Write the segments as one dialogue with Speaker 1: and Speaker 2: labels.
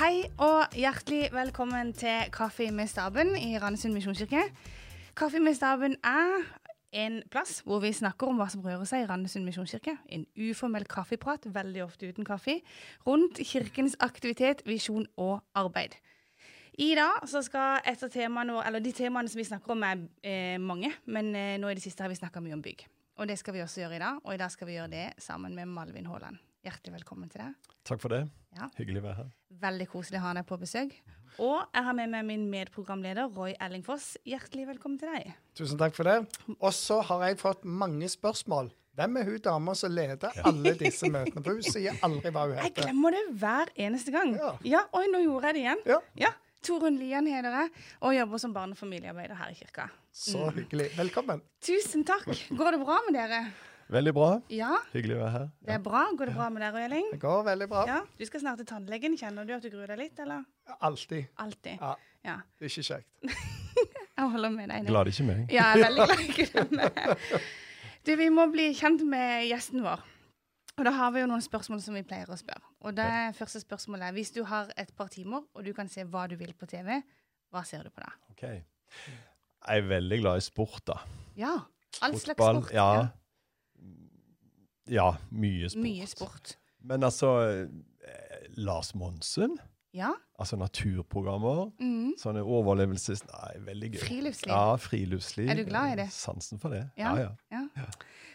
Speaker 1: Hei og hjertelig velkommen til Kaffe med staben i Randesund misjonskirke. Kaffe med staben er en plass hvor vi snakker om hva som rører seg i Randesund misjonskirke. En uformell kaffeprat, veldig ofte uten kaffe, rundt kirkens aktivitet, visjon og arbeid. I dag så skal et av temaene, eller De temaene som vi snakker om, er eh, mange, men eh, nå i det siste har vi snakka mye om bygg. Og det skal vi også gjøre i dag, og i dag skal vi gjøre det sammen med Malvin Haaland. Hjertelig velkommen til deg.
Speaker 2: Takk for det.
Speaker 1: Ja.
Speaker 2: Hyggelig å være her.
Speaker 1: Veldig koselig å ha deg på besøk. Og jeg har med meg min medprogramleder Roy Ellingfoss. Hjertelig velkommen til deg.
Speaker 3: Tusen takk for det. Og så har jeg fått mange spørsmål. Hvem er hun dama som leder alle disse møtene? For hun sier aldri hva hun heter.
Speaker 1: Jeg glemmer det hver eneste gang.
Speaker 3: Ja.
Speaker 1: Ja, Oi, nå gjorde jeg det igjen.
Speaker 3: Ja.
Speaker 1: Ja, Torunn Lian heter jeg, og jobber som barne- og familiearbeider her i kirka.
Speaker 3: Så hyggelig. Velkommen.
Speaker 1: Tusen takk. Går det bra med dere?
Speaker 2: Veldig bra.
Speaker 1: Ja,
Speaker 2: Hyggelig å være her.
Speaker 1: det er bra. Går det bra med deg, Røyling?
Speaker 3: Det går veldig bra.
Speaker 1: Ja, Du skal snart til tannlegen. Kjenner du at du gruer deg litt, eller?
Speaker 3: Alltid.
Speaker 1: Alltid.
Speaker 3: Ja,
Speaker 1: Ja.
Speaker 3: det er ikke kjekt.
Speaker 1: Jeg holder med deg.
Speaker 2: Glad ikke meg.
Speaker 1: Ja, jeg er veldig glad i det. Du, vi må bli kjent med gjesten vår. Og da har vi jo noen spørsmål som vi pleier å spørre. Og det første spørsmålet er hvis du har et par timer, og du kan se hva du vil på TV, hva ser du på da?
Speaker 2: Ok. Jeg er veldig glad i sport, da.
Speaker 1: Ja. All slags sport.
Speaker 2: Ja. Ja, mye sport.
Speaker 1: Mye sport.
Speaker 2: Men altså eh, Lars Monsen,
Speaker 1: Ja.
Speaker 2: altså naturprogrammer,
Speaker 1: Mm.
Speaker 2: sånne overlevelses... Nei, veldig gøy.
Speaker 1: Friluftsliv.
Speaker 2: Ja, friluftsliv.
Speaker 1: Er du glad i det?
Speaker 2: Sansen for det.
Speaker 1: Ja.
Speaker 2: Ja, ja.
Speaker 1: Ja.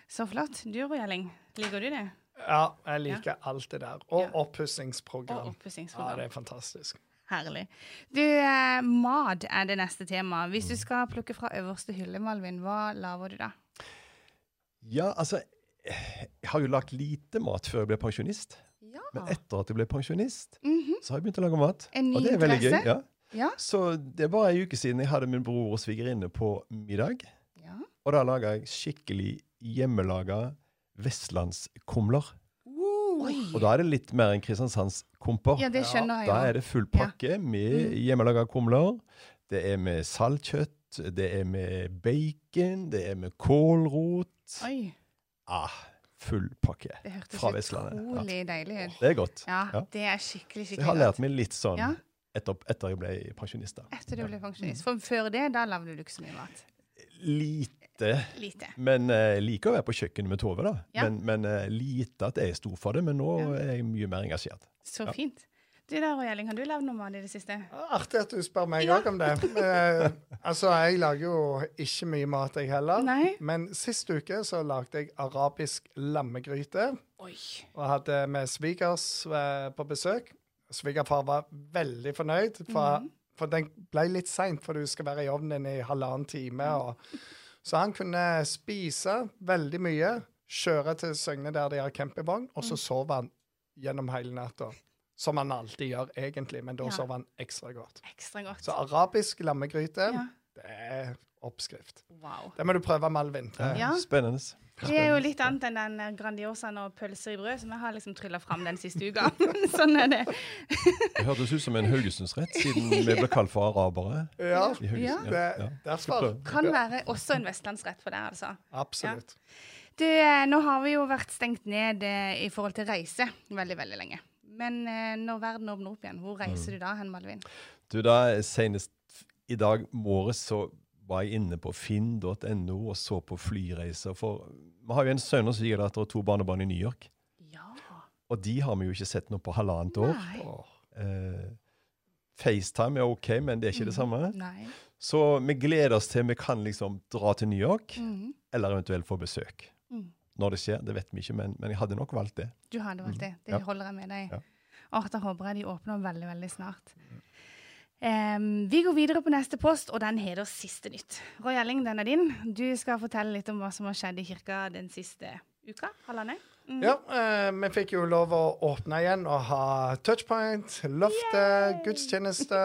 Speaker 1: Så flott. Du, Rojelling, liker du det?
Speaker 3: Ja, jeg liker alt det der. Og
Speaker 1: Ja.
Speaker 3: oppussingsprogram.
Speaker 1: Og
Speaker 3: Ja, det er fantastisk.
Speaker 1: Herlig. Du, eh, mat er det neste tema. Hvis du skal plukke fra øverste hylle, Malvin, hva lager du da?
Speaker 2: ja, altså Jeg har jo lagt lite mat før jeg ble pensjonist.
Speaker 1: Ja.
Speaker 2: Men etter at jeg ble pensjonist,
Speaker 1: Mhm.
Speaker 2: så har jeg begynt å lage mat.
Speaker 1: En ny
Speaker 2: og det er veldig
Speaker 1: interesse?
Speaker 2: gøy. ja.
Speaker 1: Ja.
Speaker 2: Så det er bare ei uke siden jeg hadde min bror og svigerinne på middag.
Speaker 1: ja.
Speaker 2: Og da laga jeg skikkelig hjemmelaga vestlandskumler.
Speaker 1: Oi.
Speaker 2: Og da er det litt mer enn Kristiansands komper.
Speaker 1: Ja, det skjønner jeg
Speaker 2: Da er det full pakke med
Speaker 1: Mm.
Speaker 2: hjemmelaga kumler. Det er med saltkjøtt, det er med bacon, det er med kålrot.
Speaker 1: Oi,
Speaker 2: Ah, full pakke
Speaker 1: det hørtes
Speaker 2: utrolig Ja.
Speaker 1: deilig ut.
Speaker 2: Det er godt.
Speaker 1: Ja,
Speaker 2: Ja.
Speaker 1: det er skikkelig, skikkelig godt.
Speaker 2: Jeg har lært meg litt sånn etter, etter jeg ble pensjonist.
Speaker 1: Etter du ble pensjonist. For før det, da lagde du ikke så mye mat.
Speaker 2: Lite.
Speaker 1: Lite.
Speaker 2: Men jeg liker å være på kjøkkenet med Tove, da.
Speaker 1: Ja.
Speaker 2: Men, men uh, lite at jeg sto for det. Men nå er jeg mye mer engasjert.
Speaker 1: Så fint. Du da, Rojelling, har du lagd noe mat i det siste?
Speaker 3: Artig at du spør meg
Speaker 1: Ja.
Speaker 3: om det. Eh, altså, jeg lager jo ikke mye mat, jeg heller.
Speaker 1: Nei.
Speaker 3: Men sist uke så lagde jeg arabisk lammegryte.
Speaker 1: Oi.
Speaker 3: Og hadde med svigers eh, på besøk. Svigerfar var veldig fornøyd, for,
Speaker 1: Mhm.
Speaker 3: for den ble litt seint, for du skal være i ovnen i halvannen time. Og, så han kunne spise veldig mye, kjøre til Søgne der de har campingvogn, og
Speaker 1: Mm.
Speaker 3: så sov han gjennom hele natta. Som han alltid gjør, egentlig, men da
Speaker 1: Ja.
Speaker 3: sover han ekstra godt.
Speaker 1: Ekstra godt.
Speaker 3: Så arabisk lammegryte,
Speaker 1: Ja.
Speaker 3: det er oppskrift.
Speaker 1: Wow.
Speaker 3: Det må du prøve, med
Speaker 2: all vinter.
Speaker 1: Ja.
Speaker 2: Spennende.
Speaker 1: Det er jo litt annet enn den Grandiosaen og pølser i brød som jeg har liksom trylla fram den siste uka. sånn er det.
Speaker 2: Det hørtes ut som en Haugesundsrett, siden vi ble kalt for arabere.
Speaker 3: Ja.
Speaker 1: Ja.
Speaker 3: det, derfor.
Speaker 1: Kan være også en vestlandsrett for deg, altså.
Speaker 3: Absolutt.
Speaker 1: Du, eh, nå har vi jo vært stengt ned eh, i forhold til reise veldig, veldig lenge. Men eh, når verden åpner opp igjen, hvor reiser du da hen, Malvin?
Speaker 2: Du, da Senest i dag morges så var jeg inne på finn.no og så på flyreiser. For vi har jo en sønn og svigerdatter og to barnebarn i New York.
Speaker 1: Ja.
Speaker 2: Og de har vi jo ikke sett nå på halvannet år. Eh, FaceTime er OK, men det er ikke det samme.
Speaker 1: Nei.
Speaker 2: Så vi gleder oss til vi kan liksom dra til New York,
Speaker 1: mm.
Speaker 2: eller eventuelt få besøk.
Speaker 1: Mm.
Speaker 2: Når det skjer, det vet vi ikke, men, men jeg hadde nok valgt det.
Speaker 1: Du hadde valgt det. Det holder jeg med deg.
Speaker 2: Ja.
Speaker 1: Åh, da håper jeg de åpner veldig, veldig snart. Um, vi går videre på neste post, og den heter Siste nytt. Roy Elling, den er din. Du skal fortelle litt om hva som har skjedd i kirka den siste uka. Halvannet. Mm.
Speaker 3: Ja, eh, vi fikk jo lov å åpne igjen og ha touchpoint, loftet, gudstjeneste,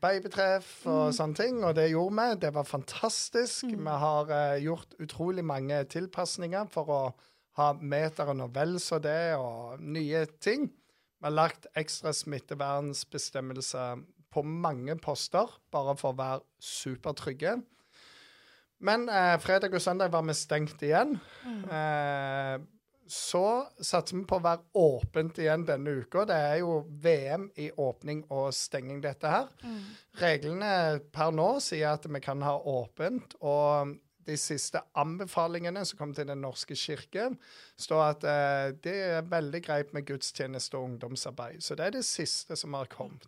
Speaker 3: babytreff og sånne ting. Og det gjorde vi. Det var fantastisk. Vi har eh, gjort utrolig mange tilpasninger for å ha meteren og vel så det, og nye ting. Vi har lagt ekstra smittevernbestemmelser på mange poster, bare for å være supertrygge. Men eh, fredag og søndag var vi stengt igjen. Eh, så satser vi på å være åpent igjen denne uka. Det er jo VM i åpning og stenging, dette her. Reglene per nå sier at vi kan ha åpent. og de siste anbefalingene som kom til Den norske kirke, står at eh, det er veldig greit med gudstjeneste og ungdomsarbeid. Så det er det siste som har kommet.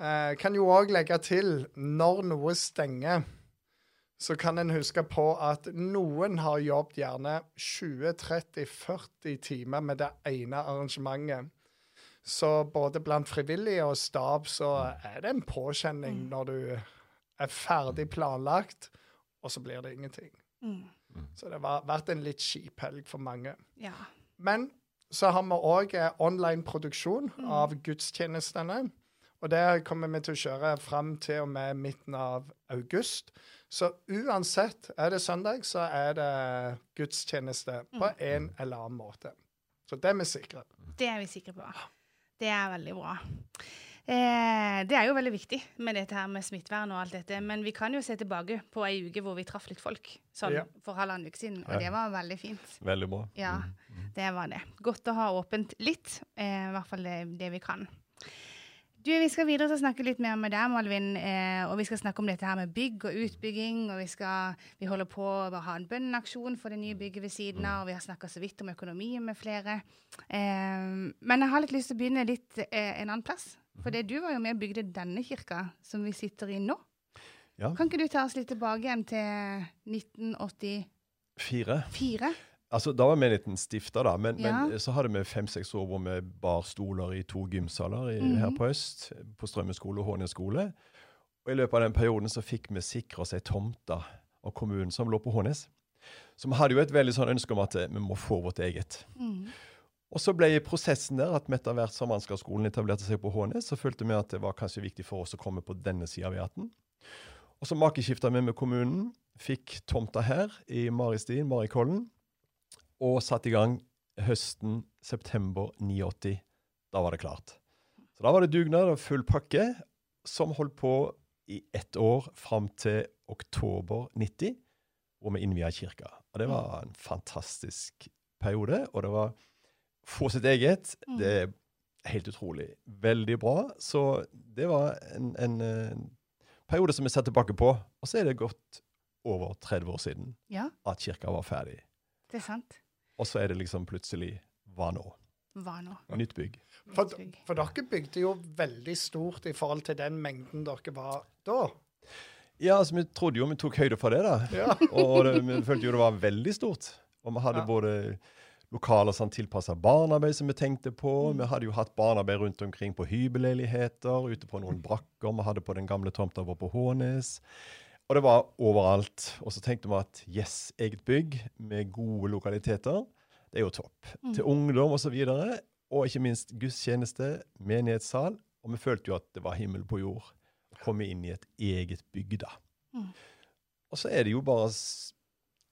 Speaker 3: Eh, kan jo òg legge til, når noe stenger, så kan en huske på at noen har jobbet gjerne 20-30-40 timer med det ene arrangementet. Så både blant frivillige og stab så er det en påkjenning når du er ferdig planlagt, og så blir det ingenting.
Speaker 1: Mm.
Speaker 3: Så det har vært en litt kjip helg for mange.
Speaker 1: Ja.
Speaker 3: Men så har vi òg eh, online produksjon
Speaker 1: Mm.
Speaker 3: av gudstjenestene. Og det kommer vi til å kjøre fram til og med midten av august. Så uansett, er det søndag, så er det gudstjeneste på
Speaker 1: Mm.
Speaker 3: en eller annen måte. Så det er vi sikre. på.
Speaker 1: Det er vi sikre på. Det er veldig bra. Eh, det er jo veldig viktig med dette her med smittevern og alt dette, men vi kan jo se tilbake på ei uke hvor vi traff litt folk, sånn
Speaker 3: Ja.
Speaker 1: for halvannen uke siden, og
Speaker 2: Ja.
Speaker 1: det var veldig fint.
Speaker 2: Veldig bra.
Speaker 1: Ja, det var det. Godt å ha åpent litt, eh, i hvert fall det, det vi kan. Du, Vi skal videre til å snakke litt mer med deg, Malvin. Eh, og Vi skal snakke om dette her med bygg og utbygging. og Vi, skal, vi holder på å ha en bønneaksjon for det nye bygget ved siden av. og Vi har snakka så vidt om økonomi med flere. Eh, men jeg har litt lyst til å begynne litt eh, en annen plass. For det du var jo med og bygde denne kirka som vi sitter i nå.
Speaker 2: Ja.
Speaker 1: Kan ikke du ta oss litt tilbake igjen til 1984?
Speaker 2: Fire. Altså, Da var menigheten stifta, da. Men,
Speaker 1: Ja.
Speaker 2: men så hadde vi fem-seks år hvor vi bar stoler i to gymsaler i,
Speaker 1: Mhm.
Speaker 2: her på øst. På Strømmen skole og Hånes skole. Og I løpet av den perioden så fikk vi sikre oss ei tomte av kommunen som lå på Hånes. Så vi hadde jo et veldig sånn ønske om at eh, vi må få vårt eget.
Speaker 1: Mm.
Speaker 2: Og så ble prosessen der at vi etter hvert som mannskapsskolen etablerte seg på Hånes, så følte vi at det var kanskje viktig for oss å komme på denne sida av E18. Og så makeskifta vi med kommunen, fikk tomta her i Maristien, Marikollen, og satte i gang høsten september 89. Da var det klart. Så da var det dugnad og full pakke, som holdt på i ett år fram til oktober 90, hvor vi innvia kirka. Og det var en fantastisk periode, og det var få sitt eget.
Speaker 1: Mm.
Speaker 2: Det er helt utrolig. Veldig bra. Så det var en, en, en periode som vi ser tilbake på. Og så er det gått over 30 år siden
Speaker 1: Ja,
Speaker 2: at kirka var ferdig.
Speaker 1: det er sant.
Speaker 2: Og så er det liksom plutselig hva nå?
Speaker 1: Hva nå?
Speaker 2: Nytt bygg.
Speaker 3: For, for dere bygde jo veldig stort i forhold til den mengden dere var da.
Speaker 2: Ja, altså vi trodde jo vi tok høyde for det, da.
Speaker 3: Ja.
Speaker 2: Og det, vi følte jo det var veldig stort. Og vi hadde
Speaker 3: Ja.
Speaker 2: både lokaler som tilpassa barnearbeid, som vi tenkte på.
Speaker 1: Mm.
Speaker 2: Vi hadde jo hatt barnearbeid rundt omkring på hybelleiligheter, ute på noen brakker. Vi hadde på den gamle tomta vår på Hånes. Og det var overalt. Og så tenkte vi at yes, eget bygg med gode lokaliteter, det er jo topp.
Speaker 1: Mm.
Speaker 2: Til ungdom osv. Og, så og ikke minst gudstjeneste, menighetssal. Og vi følte jo at det var himmel på jord å komme inn i et eget bygg, da.
Speaker 1: Mm.
Speaker 2: Og så er det jo bare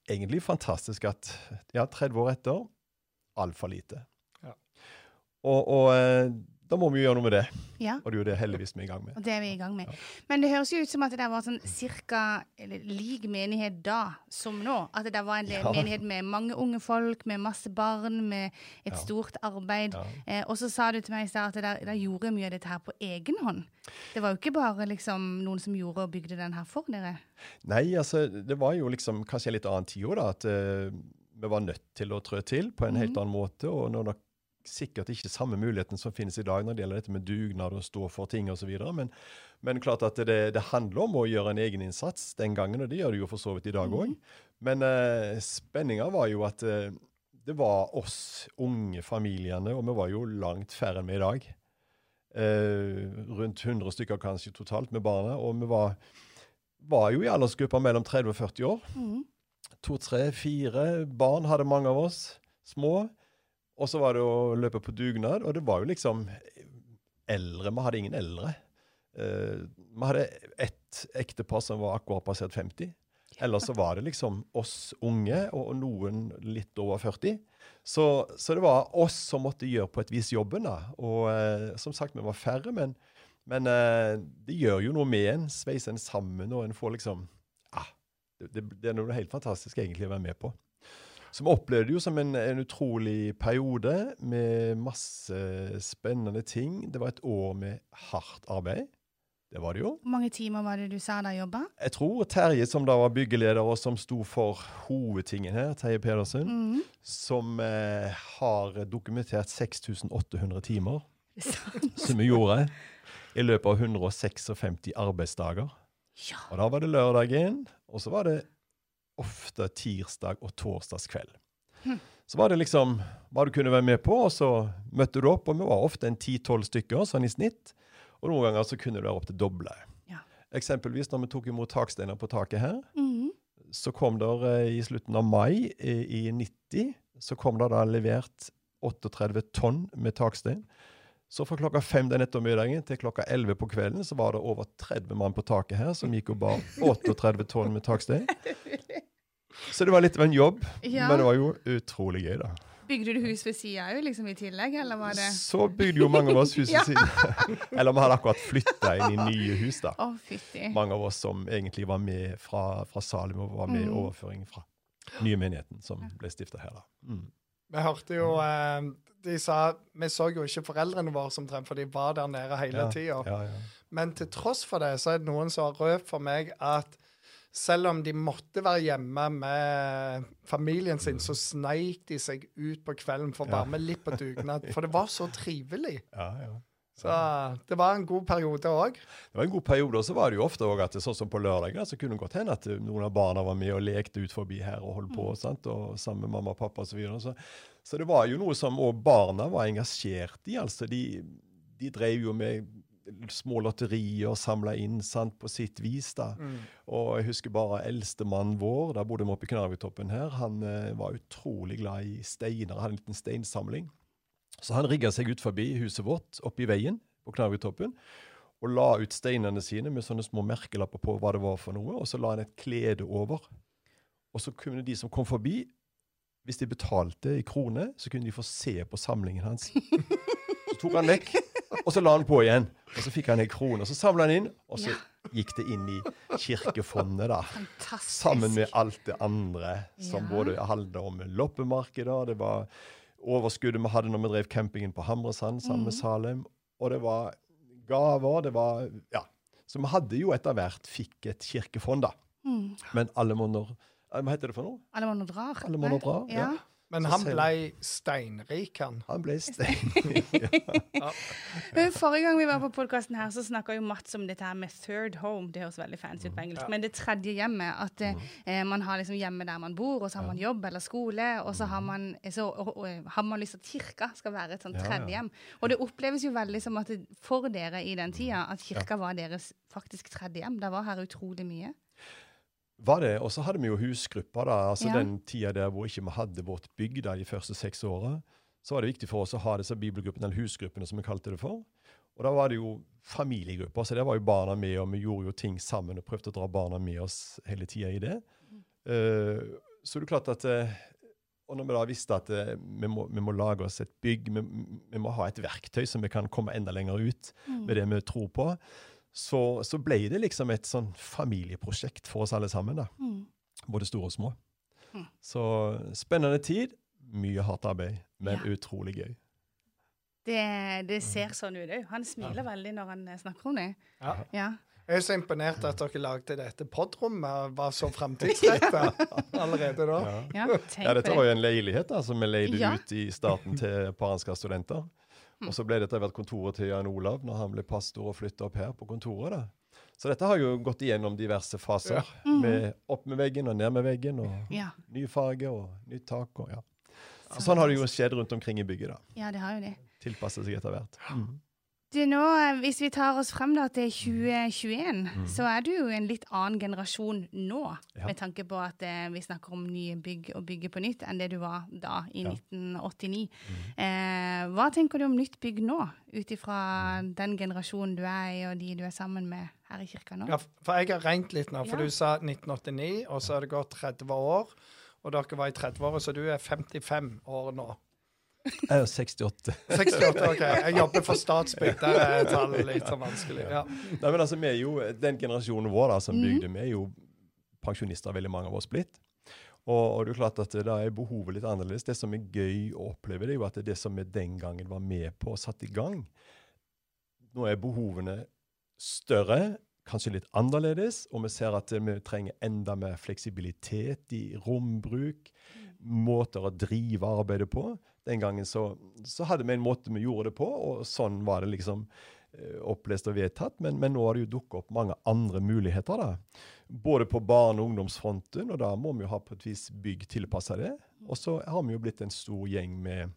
Speaker 2: egentlig fantastisk at ja, 30 år etter altfor lite.
Speaker 3: Ja.
Speaker 2: Og, og eh, da må vi gjøre noe med det.
Speaker 1: Ja,
Speaker 2: Og det er jo det heldigvis vi er i gang med.
Speaker 1: og det er vi i gang med. Men det høres jo ut som at det der var sånn cirka eller, lik menighet da som nå. At det der var en
Speaker 2: Ja.
Speaker 1: menighet med mange unge folk, med masse barn, med et
Speaker 2: Ja.
Speaker 1: stort arbeid.
Speaker 2: Ja.
Speaker 1: Eh, og så sa du til meg i stad at det der, der gjorde mye av dette her på egen hånd. Det var jo ikke bare liksom noen som gjorde og bygde den her for dere.
Speaker 2: Nei, altså, det var jo liksom kanskje en litt annen òg, da. At uh, vi var nødt til å trø til på en helt
Speaker 1: Mhm.
Speaker 2: annen måte. Og når det sikkert ikke samme muligheten som finnes i dag når det gjelder dette med dugnad og stå for ting osv. Men, men klart at det, det handler om å gjøre en egeninnsats den gangen, og det gjør det jo for så vidt i dag òg. Men eh, spenninga var jo at eh, det var oss unge familiene, og vi var jo langt færre enn vi i dag. Eh, rundt 100 stykker kanskje totalt med barna. Og vi var, var jo i aldersgruppa mellom 30 og 40 år.
Speaker 1: Mm.
Speaker 2: To, tre, fire barn hadde mange av oss. Små. Og så var det å løpe på dugnad, og det var jo liksom eldre. Vi hadde ingen eldre. Uh, vi hadde ett ektepar som var akkurat passert 50. Ellers så var det liksom oss unge, og, noen litt over 40. Så, så det var oss som måtte gjøre på et vis jobben. da. Og uh, som sagt, vi var færre, men, men uh, det gjør jo noe med en. Sveiser en sammen, og en får liksom ah, det, det, det er noe helt fantastisk egentlig å være med på. Så vi opplevde det jo som en, en utrolig periode med masse spennende ting. Det var et år med hardt arbeid. Det var det jo.
Speaker 1: Hvor mange timer var det du sa da jobba?
Speaker 2: Jeg tror Terje, som da var byggeleder, og som sto for hovedtingen her, Terje Pedersen,
Speaker 1: mm.
Speaker 2: som eh, har dokumentert 6800 timer som vi gjorde i løpet av 156 arbeidsdager.
Speaker 1: Ja.
Speaker 2: Og da var det lørdagen, og så var det ofte tirsdag og torsdagskveld. Så var det liksom hva du kunne være med på, og så møtte du opp, og vi var ofte en 10-12 stykker, sånn i snitt. Og noen ganger så kunne du være opp til doble.
Speaker 1: Ja.
Speaker 2: Eksempelvis når vi tok imot taksteiner på taket her,
Speaker 1: Mhm.
Speaker 2: så kom der eh, i slutten av mai i, i 90, så kom det da levert 38 tonn med takstein. Så fra klokka fem den ettermiddagen til klokka 11 på kvelden så var det over 30 mann på taket her som gikk og bar 38 tonn med takstein. Så det var litt av en jobb,
Speaker 1: Ja.
Speaker 2: men det var jo utrolig gøy, da.
Speaker 1: Bygde du hus ved sida òg, liksom i tillegg, eller var det
Speaker 2: Så bygde jo mange av oss hus
Speaker 1: ved
Speaker 2: siden. Eller vi hadde akkurat flytta inn i nye hus, da.
Speaker 1: Å, fytti.
Speaker 2: Mange av oss som egentlig var med fra, fra Salem og var med i
Speaker 1: Mm.
Speaker 2: overføring fra nye menigheten som ble stifta her, da. Mm.
Speaker 3: Vi hørte jo eh, De sa Vi så jo ikke foreldrene våre som trent, for de var der nede hele
Speaker 2: Ja,
Speaker 3: tida.
Speaker 2: Ja, ja.
Speaker 3: Men til tross for det, så er det noen som har røpt for meg at selv om de måtte være hjemme med familien sin, så sneik de seg ut på kvelden for å være med litt på dugnad. For det var så trivelig.
Speaker 2: ja, ja.
Speaker 3: Så det var en god periode òg.
Speaker 2: Det var en god periode, og så var det jo ofte også at det, sånn som på lørdager, så kunne det godt hende at eh, noen av barna var med og lekte ut forbi her og holdt på, sant? og sammen med mamma og pappa osv. Så, videre. så Så det var jo noe som òg barna var engasjert i. altså De, de drev jo med små lotterier samla inn sant, på sitt vis. da. Og jeg husker bare eldstemannen vår, da bodde vi oppe i knarvetoppen her, han eh, var utrolig glad i steiner, hadde en liten steinsamling. Så han rigga seg ut forbi huset vårt, oppe i veien på knarvetoppen, og la ut steinene sine med sånne små merkelapper på hva det var for noe, og så la han et klede over. Og så kunne de som kom forbi, hvis de betalte i kroner, så kunne de få se på samlingen hans. Så tok han vekk, og så la han på igjen. Og så fikk han en krone, og så samla han inn, og så gikk det inn i kirkefondet, da.
Speaker 1: Fantastisk.
Speaker 2: Sammen med alt det andre som
Speaker 1: Ja.
Speaker 2: både handla om loppemarkeder, det var overskuddet vi hadde når vi drev campingen på Hamresand sammen
Speaker 1: mm.
Speaker 2: med Salem, og det var gaver, det var Ja. Så vi hadde jo etter hvert fikk et kirkefond, da.
Speaker 1: Mm.
Speaker 2: Men alle monner eh, Hva heter det for noe?
Speaker 1: Alle monner drar.
Speaker 2: Alle drar, ja.
Speaker 1: Ja.
Speaker 3: Men han ble steinrik, han.
Speaker 2: Han ble steinrik,
Speaker 1: ja. Forrige gang vi var på podkasten her, så snakka jo Mats om dette her med third home. Det høres veldig fancy ut på engelsk.
Speaker 3: Ja.
Speaker 1: Men det tredje hjemmet. At eh, man har liksom hjemme der man bor, og så har man jobb eller skole, og så har man, så, og, og, har man lyst til at kirka skal være et sånt tredje hjem. Og det oppleves jo veldig som at det, for dere i den tida, at kirka var deres faktisk tredje hjem. Det var her utrolig mye.
Speaker 2: Var det, Og så hadde vi jo husgrupper, da. altså
Speaker 1: Ja.
Speaker 2: Den tida der hvor ikke vi hadde vårt bygg da, de første seks åra. Så var det viktig for oss å ha disse bibelgruppene, eller husgruppene som vi kalte det for. Og da var det jo familiegrupper, så der var jo barna med, og vi gjorde jo ting sammen og prøvde å dra barna med oss hele tida i det. Eh, så det er klart at eh, Og når vi da visste at uh, vi, må, vi må lage oss et bygg, vi, vi må ha et verktøy som vi kan komme enda lenger ut med det vi tror på, så, så ble det liksom et sånn familieprosjekt for oss alle sammen. da.
Speaker 1: Mm.
Speaker 2: Både store og små.
Speaker 1: Mm.
Speaker 2: Så spennende tid. Mye hardt arbeid, men
Speaker 1: Ja.
Speaker 2: utrolig gøy.
Speaker 1: Det, det ser sånn ut òg. Han smiler veldig når han eh, snakker om det.
Speaker 3: Ja.
Speaker 1: Ja.
Speaker 3: Jeg er så imponert at dere lagde dette podrommet og var så framtidsretta allerede da.
Speaker 2: Ja.
Speaker 1: Ja,
Speaker 2: Ja, dette var jo en leilighet da, som vi leide
Speaker 1: Ja.
Speaker 2: ut i starten til Paranskas studenter.
Speaker 1: Mm.
Speaker 2: Og så ble dette vært kontoret til Jan Olav når han ble pastor og flytta opp her på kontoret. da. Så dette har jo gått igjennom diverse faser. Med opp med veggen og ned med veggen, og
Speaker 1: Ja.
Speaker 2: ny farge og nytt tak. og ja. Så sånn har det jo skjedd rundt omkring i bygget. da.
Speaker 1: ja, det har jo det.
Speaker 2: Tilpasset seg etter hvert. Mm.
Speaker 1: Du, nå, eh, Hvis vi tar oss frem da til 2021, så er du jo en litt annen generasjon nå.
Speaker 2: Mm. Ja.
Speaker 1: Med tanke på at eh, vi snakker om nye bygg og bygge på nytt, enn det du var da, i
Speaker 2: Ja.
Speaker 1: 1989.
Speaker 2: Mm.
Speaker 1: Eh, hva tenker du om nytt bygg nå, ut ifra
Speaker 2: Mm.
Speaker 1: den generasjonen du er i, og de du er sammen med her i kirka nå?
Speaker 3: Ja, for jeg har regnet litt nå, for
Speaker 1: Ja.
Speaker 3: du sa 1989, og så har det gått 30 år. Og dere var i 30-åra, så du er 55 år nå.
Speaker 2: Jeg er jo 68.
Speaker 3: 68, OK. Jeg jobber for Statsbygg. Der er tallet litt så vanskelig. Ja.
Speaker 2: Nei, men altså, vi er jo, Den generasjonen vår da, som
Speaker 1: Mhm.
Speaker 2: bygde, vi er jo pensjonister, veldig mange av oss blitt. Og, og det er klart at da er behovet litt annerledes. Det som er gøy å oppleve, det er jo at det, er det som vi den gangen var med på og satte i gang Nå er behovene større, kanskje litt annerledes, og vi ser at vi trenger enda mer fleksibilitet i rombruk, måter å drive arbeidet på. Den gangen så, så hadde vi en måte vi gjorde det på, og sånn var det liksom eh, opplest og vedtatt, men, men nå har det jo dukket opp mange andre muligheter. da. Både på barne- og ungdomsfronten, og da må vi jo ha på et vis bygg tilpassa det. Og så har vi jo blitt en stor gjeng med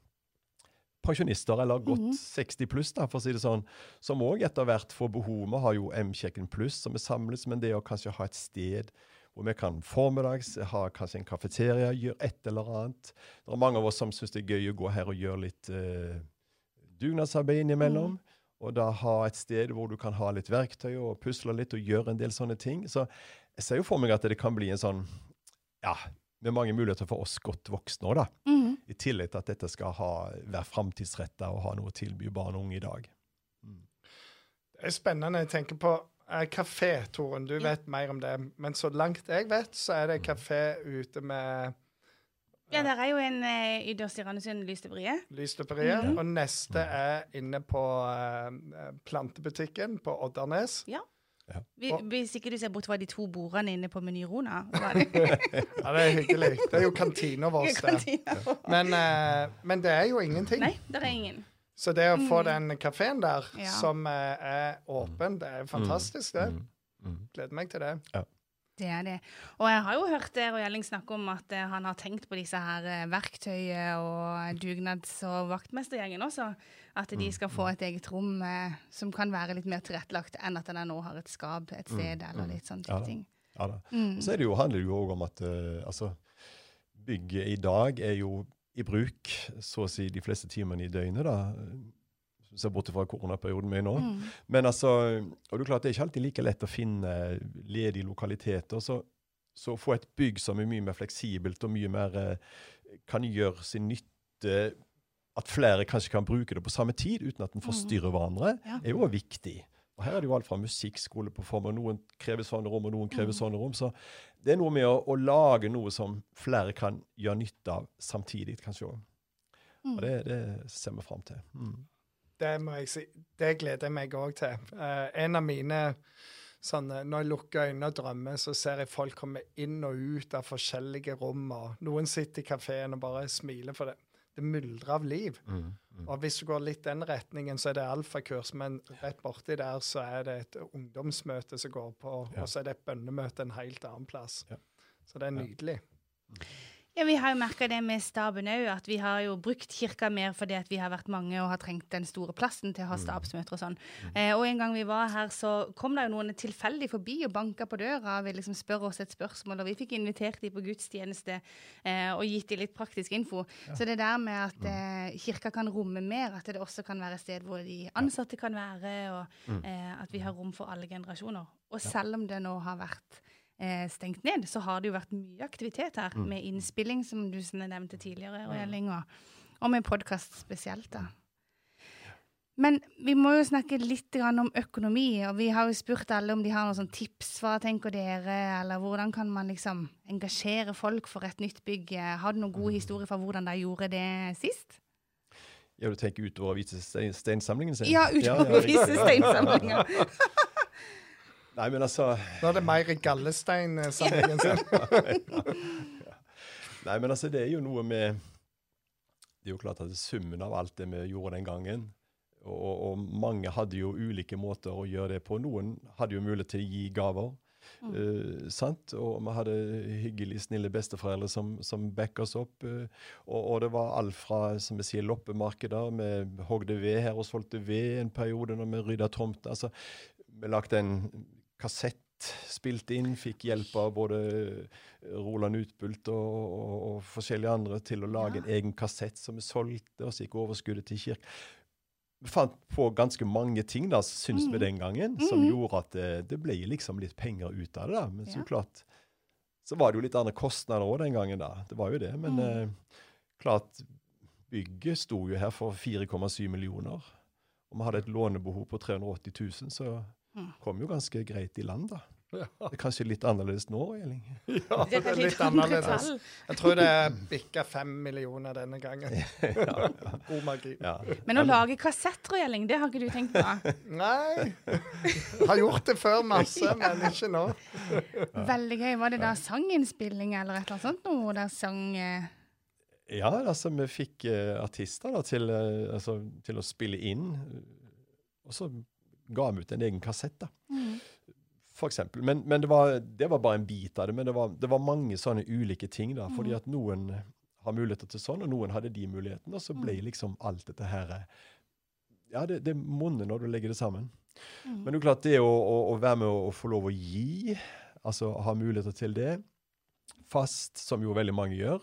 Speaker 2: pensjonister, eller godt
Speaker 1: Mhm.
Speaker 2: 60 pluss, da, for å si det sånn, som òg etter hvert får behov. Vi har jo M-kjekken pluss som er samlet, men det å kanskje ha et sted hvor vi kan formiddags ha kanskje en kafeteria, gjøre et eller annet. Det er mange av oss som syns det er gøy å gå her og gjøre litt eh, dugnadsarbeid innimellom. Og da ha et sted hvor du kan ha litt verktøy og pusle litt og gjøre en del sånne ting. Så jeg ser jo for meg at det kan bli en sånn Ja, med mange muligheter for oss godt voksne òg, da.
Speaker 1: Mm.
Speaker 2: I tillegg til at dette skal ha, være framtidsretta og ha noe å tilby barn og unge i dag.
Speaker 3: Det er spennende. Jeg tenker på kafé, Toren, Du vet mer om det. Men så langt jeg vet, så er det kafé ute med
Speaker 1: Ja, der er jo en eh, ytterst i Randesund, Lysteperiet.
Speaker 3: Lysteperiet.
Speaker 1: Mm -hmm.
Speaker 3: Og neste er inne på eh, plantebutikken på Oddernes.
Speaker 1: Vi- Hvis ikke du ser bort fra de to bordene inne på Meny Rona.
Speaker 3: Ja, det er hyggelig. Det er jo kantina vår. det.
Speaker 1: kantina.
Speaker 3: Men, eh, men det er jo ingenting.
Speaker 1: Nei, det er ingen.
Speaker 3: Så det å få den kafeen der,
Speaker 1: Mm. Ja.
Speaker 3: som eh, er åpen, det er fantastisk, det.
Speaker 2: Mm. Mm.
Speaker 3: Gleder meg til det.
Speaker 1: Det er det. Og jeg har jo hørt eh, Roy Elling snakke om at eh, han har tenkt på disse her eh, verktøyet og dugnads- og vaktmestergjengen også. At de skal få et eget rom eh, som kan være litt mer tilrettelagt enn at den nå har et skap et sted eller litt sånn
Speaker 2: Ja
Speaker 1: type
Speaker 2: da.
Speaker 1: ting.
Speaker 2: Ja da.
Speaker 1: Mm.
Speaker 2: Så er det jo, handler det jo òg om at eh, altså, bygget i dag er jo i bruk så å si de fleste timene i døgnet. da. Ser bort fra koronaperioden vi er nå.
Speaker 1: Mm.
Speaker 2: Men altså, og det er klart det er ikke alltid like lett å finne ledige lokaliteter. Så, så å få et bygg som er mye mer fleksibelt og mye mer eh, kan gjøre sin nytte At flere kanskje kan bruke det på samme tid uten at en forstyrrer hverandre,
Speaker 1: Ja.
Speaker 2: er jo viktig. Og Her er det jo alt fra musikkskole på form, og noen krever sånne rom, og noen krever
Speaker 1: Mm.
Speaker 2: sånne rom. Så det er noe med å, å lage noe som flere kan gjøre nytte av samtidig, kanskje òg.
Speaker 1: Mm.
Speaker 2: Og det, det ser vi fram til. Mm.
Speaker 3: Det må jeg si. Det gleder jeg meg òg til. Uh, en av mine sånne, Når jeg lukker øynene og drømmer, så ser jeg folk komme inn og ut av forskjellige rom. og Noen sitter i kafeen og bare smiler, for det, det myldrer av liv.
Speaker 2: Mm. Mm.
Speaker 3: Og hvis du går litt den retningen, så er det alfakurs, men rett borti der så er det et ungdomsmøte som går på,
Speaker 2: Ja.
Speaker 3: og så er det et bønnemøte en helt annen plass.
Speaker 2: Ja.
Speaker 3: Så det er nydelig.
Speaker 1: Ja, Vi har jo merka det med staben òg, at vi har jo brukt kirka mer fordi at vi har vært mange og har trengt den store plassen til å ha stabsmøter og sånn. Eh, og en gang vi var her, så kom det jo noen tilfeldig forbi og banka på døra og ville liksom spørre oss et spørsmål, og vi fikk invitert dem på gudstjeneste eh, og gitt dem litt praktisk info. Så det der med at eh, kirka kan romme mer, at det også kan være et sted hvor de ansatte kan være, og eh, at vi har rom for alle generasjoner. Og selv om det nå har vært stengt ned, så har det jo vært mye aktivitet her, med innspilling, som du nevnte tidligere, og, og, og med podkast spesielt. da. Men vi må jo snakke litt grann om økonomi, og vi har jo spurt alle om de har noen sånn tips. Hva tenker dere, eller hvordan kan man liksom engasjere folk for et nytt bygg? Har du noen gode historier fra hvordan de gjorde det sist?
Speaker 2: Ja, du tenker utover visesteinsamlingen steinsamlingen sin?
Speaker 1: Ja, utover ja,
Speaker 2: ja
Speaker 1: vise steinsamlinger.
Speaker 2: Nei, men altså
Speaker 3: Nå er det mer gallesteinsamlingen sin.
Speaker 2: Nei, men altså, det er jo noe med Det er jo klart at det er summen av alt det vi gjorde den gangen. Og, og, mange hadde jo ulike måter å gjøre det på. Noen hadde jo mulighet til å gi gaver. eh, sant? Og vi hadde hyggelig snille besteforeldre som, som backa oss opp. Uh, og, og det var alt fra som vi sier, loppemarkeder. Vi hogde ved her og solgte ved en periode når vi rydda tomten. Altså, vi lagde en kassett, spilte inn, fikk hjelp av både Roland Utbult og, og, og forskjellige andre til å lage en egen kassett som vi solgte, og så gikk overskuddet til kirke. Vi fant på ganske mange ting, da, syns vi den gangen, som gjorde at det, det ble liksom litt penger ut av det. da. Men så
Speaker 1: Ja.
Speaker 2: klart, så var det jo litt andre kostnader òg den gangen, da. Det var jo det. Men eh, klart, bygget sto jo her for 4,7 millioner. Og vi hadde et lånebehov på 380 000, så
Speaker 1: Mm.
Speaker 2: Kom jo ganske greit i land, da. Det er kanskje litt annerledes nå, Elling?
Speaker 3: Ja,
Speaker 1: Det
Speaker 3: det
Speaker 1: er
Speaker 3: litt annerledes. Jeg tror det bikka fem millioner denne gangen. God magi.
Speaker 2: Ja.
Speaker 1: Men å lage kassetter, Elling, det har ikke du tenkt på?
Speaker 3: Nei. Har gjort det før masse, men ikke nå.
Speaker 1: Veldig gøy. Var det da sanginnspilling eller et eller annet sånt noe? Der sang eh,
Speaker 2: Ja, altså vi fikk eh, artister da, til, eh, altså, til å spille inn, og så ga dem ut en egen kassett, da.
Speaker 1: mm.
Speaker 2: For eksempel. Men, men det, var, det var bare en bit av det. Men det var, det var mange sånne ulike ting, da. Fordi
Speaker 1: Mm.
Speaker 2: at noen har muligheter til sånn, og noen hadde de mulighetene. Og så ble
Speaker 1: Mm.
Speaker 2: liksom alt dette her eh, Ja, det, det monner når du legger det sammen.
Speaker 1: Mm.
Speaker 2: Men det er klart, det å, å, å være med å, å få lov å gi, altså ha muligheter til det, fast, som jo veldig mange gjør,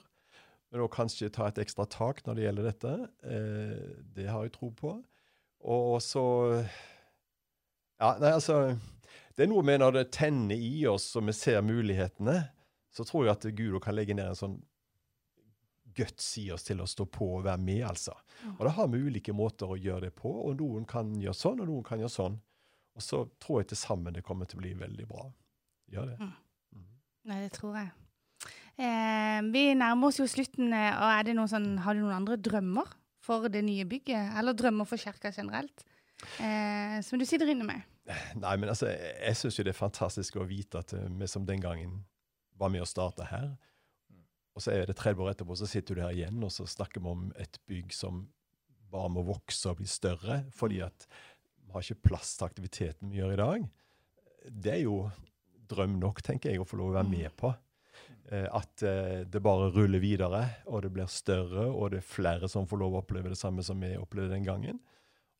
Speaker 2: men å kanskje ta et ekstra tak når det gjelder dette, eh, det har jeg tro på. Og så Ja, nei, altså Det er noe med når det tenner i oss og vi ser mulighetene, så tror jeg at Gud kan legge ned en sånn guts i oss til å stå på og være med, altså. Og da har vi ulike måter å gjøre det på, og noen kan gjøre sånn, og noen kan gjøre sånn. Og så tror jeg til sammen det kommer til å bli veldig bra. Gjør det.
Speaker 1: Nei, det tror jeg. Eh, vi nærmer oss jo slutten, eh, og er det noen sånn, har du noen andre drømmer for det nye bygget? Eller drømmer for kirka generelt? Eh, som du sitter inne med?
Speaker 2: Nei, men altså, jeg, syns jo det er fantastisk å vite at eh, vi som den gangen var med å starte her, og så er det 30 år etterpå, så sitter du her igjen, og så snakker vi om et bygg som bare må vokse og bli større, fordi at vi har ikke plass til aktiviteten vi gjør i dag. Det er jo drøm nok, tenker jeg, å få lov å være med på. Eh, At eh, det bare ruller videre, og det blir større, og det er flere som får lov å oppleve det samme som vi opplevde den gangen.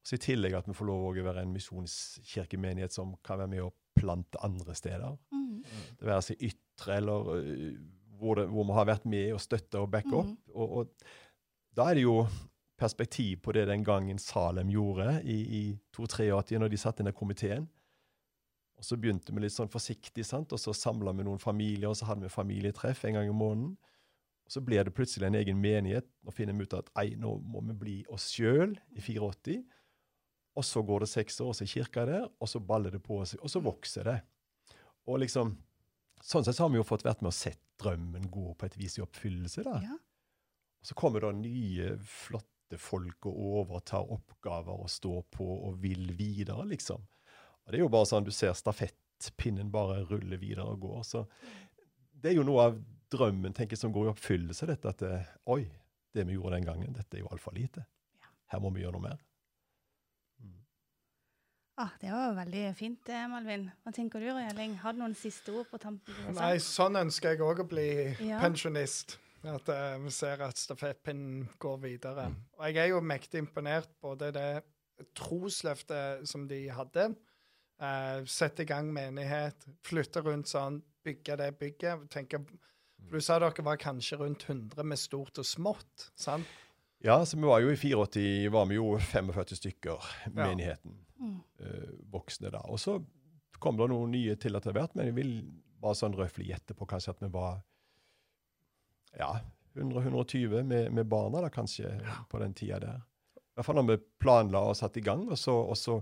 Speaker 2: Så I tillegg at vi får lov å være en misjonskirkemenighet som kan være med å plante andre steder.
Speaker 1: Mm.
Speaker 2: Det være seg ytre, eller øh, hvor, det, hvor vi har vært med og støtta og backa opp.
Speaker 1: Mm.
Speaker 2: Og, og da er det jo perspektiv på det den gangen Salem gjorde i, i 283, når de satte ned komiteen. Og så begynte vi litt sånn forsiktig, sant? og så samla vi noen familier, og så hadde vi familietreff en gang i måneden. Og så ble det plutselig en egen menighet. Nå finner vi ut at ei, nå må vi bli oss sjøl i 84. Og så går det seks år, og så er kirka der, og så baller det på seg, og så vokser det. Og liksom, Sånn sett så har vi jo fått vært med og sett drømmen gå på et vis i oppfyllelse. da.
Speaker 1: Ja.
Speaker 2: Og så kommer da nye, flotte folk og overtar oppgaver og står på og vil videre, liksom. Og det er jo bare sånn du ser stafettpinnen bare rulle videre og går. Så det er jo noe av drømmen tenker jeg, som går i oppfyllelse, dette at det, oi, det vi gjorde den gangen, dette er jo altfor lite. Her må vi gjøre noe mer.
Speaker 1: Ah, det var jo veldig fint, det, Malvin. Hva tenker du, Røyling? Har du noen siste ord på tampen?
Speaker 3: Nei, sånn ønsker jeg òg å bli
Speaker 1: Ja.
Speaker 3: pensjonist. At eh, vi ser at stafettpinnen går videre. Og jeg er jo mektig imponert både det trosløftet som de hadde. Uh, sette i gang menighet, flytte rundt sånn, bygge det bygget. tenke for Du sa dere var kanskje rundt 100 med stort og smått. sant?
Speaker 2: Ja, så vi var jo i 84 var vi jo 45 stykker, menigheten.
Speaker 1: Mm.
Speaker 2: Eh, voksne da. Og så kom det noen nye til etter hvert, men jeg vil bare sånn røftlig gjette på kanskje at vi var ja, 100-120 med, med barna da kanskje på den tida der. I hvert fall når vi planla og satte i gang, og så, og så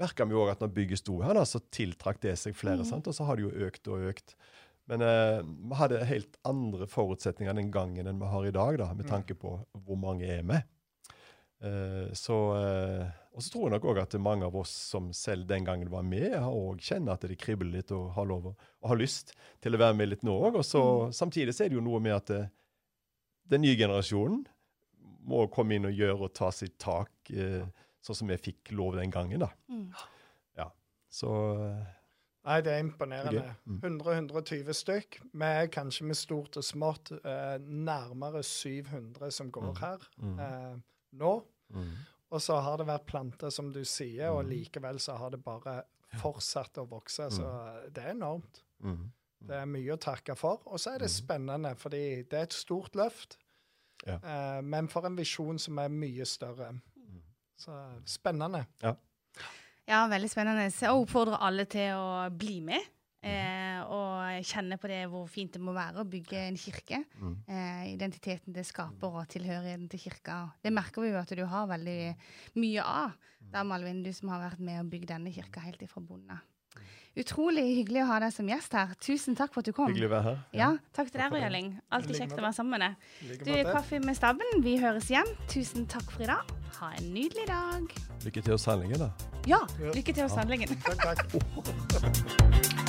Speaker 2: merka vi òg at når bygget sto her, da, så tiltrakk det seg flere, Mm. og så har det jo økt og økt. Men eh, vi hadde helt andre forutsetninger den gangen enn vi har i dag, da, med tanke på hvor mange er med. Eh, så, eh, og så tror jeg nok òg at mange av oss som selv den gangen var med, har også kjenner at det kribler litt og har lov og har lyst til å være med litt nå òg. Og så samtidig så er det jo noe med at eh, den nye generasjonen må komme inn og gjøre og ta sitt tak, eh, sånn som vi fikk lov den gangen, da.
Speaker 1: Mm.
Speaker 2: Så eh,
Speaker 3: Nei, det er imponerende.
Speaker 2: Okay. mm.
Speaker 3: 100-120 stykk. Vi er kanskje med stort og smått eh, nærmere 700 som går
Speaker 2: Mm.
Speaker 3: her
Speaker 2: mm,
Speaker 3: eh, nå.
Speaker 2: Mm,
Speaker 3: Og så har det vært planter, som du sier, og
Speaker 2: Mm.
Speaker 3: likevel så har det bare fortsatt å vokse. Så det er enormt.
Speaker 2: mm,
Speaker 3: Det er mye å takke for. Og så er det
Speaker 2: Mm.
Speaker 3: spennende, fordi det er et stort løft.
Speaker 2: Ja.
Speaker 3: Eh, men for en visjon som er mye større.
Speaker 2: mm.
Speaker 3: Så spennende.
Speaker 1: Ja, veldig spennende. Så jeg oppfordrer alle til å bli med. Eh, og kjenne på det hvor fint det må være å bygge en kirke.
Speaker 2: Mm.
Speaker 1: Eh, identiteten det skaper, og tilhørigheten til kirka. Det merker vi jo at du har veldig mye av. Da, Malvin, du som har vært med og bygd denne kirka helt ifra bonden av. Utrolig hyggelig å ha deg som gjest her. Tusen takk for at du kom.
Speaker 2: Hyggelig å være her.
Speaker 1: Ja, takk til deg, Røyaling. Alltid kjekt å være sammen med deg. Du. Kaffe med stabben, vi høres igjen. Tusen takk for i dag. Ha en nydelig dag.
Speaker 2: Lykke til hos handlingen, da.
Speaker 1: Ja, lykke til hos tannlegen.
Speaker 3: Takk, takk.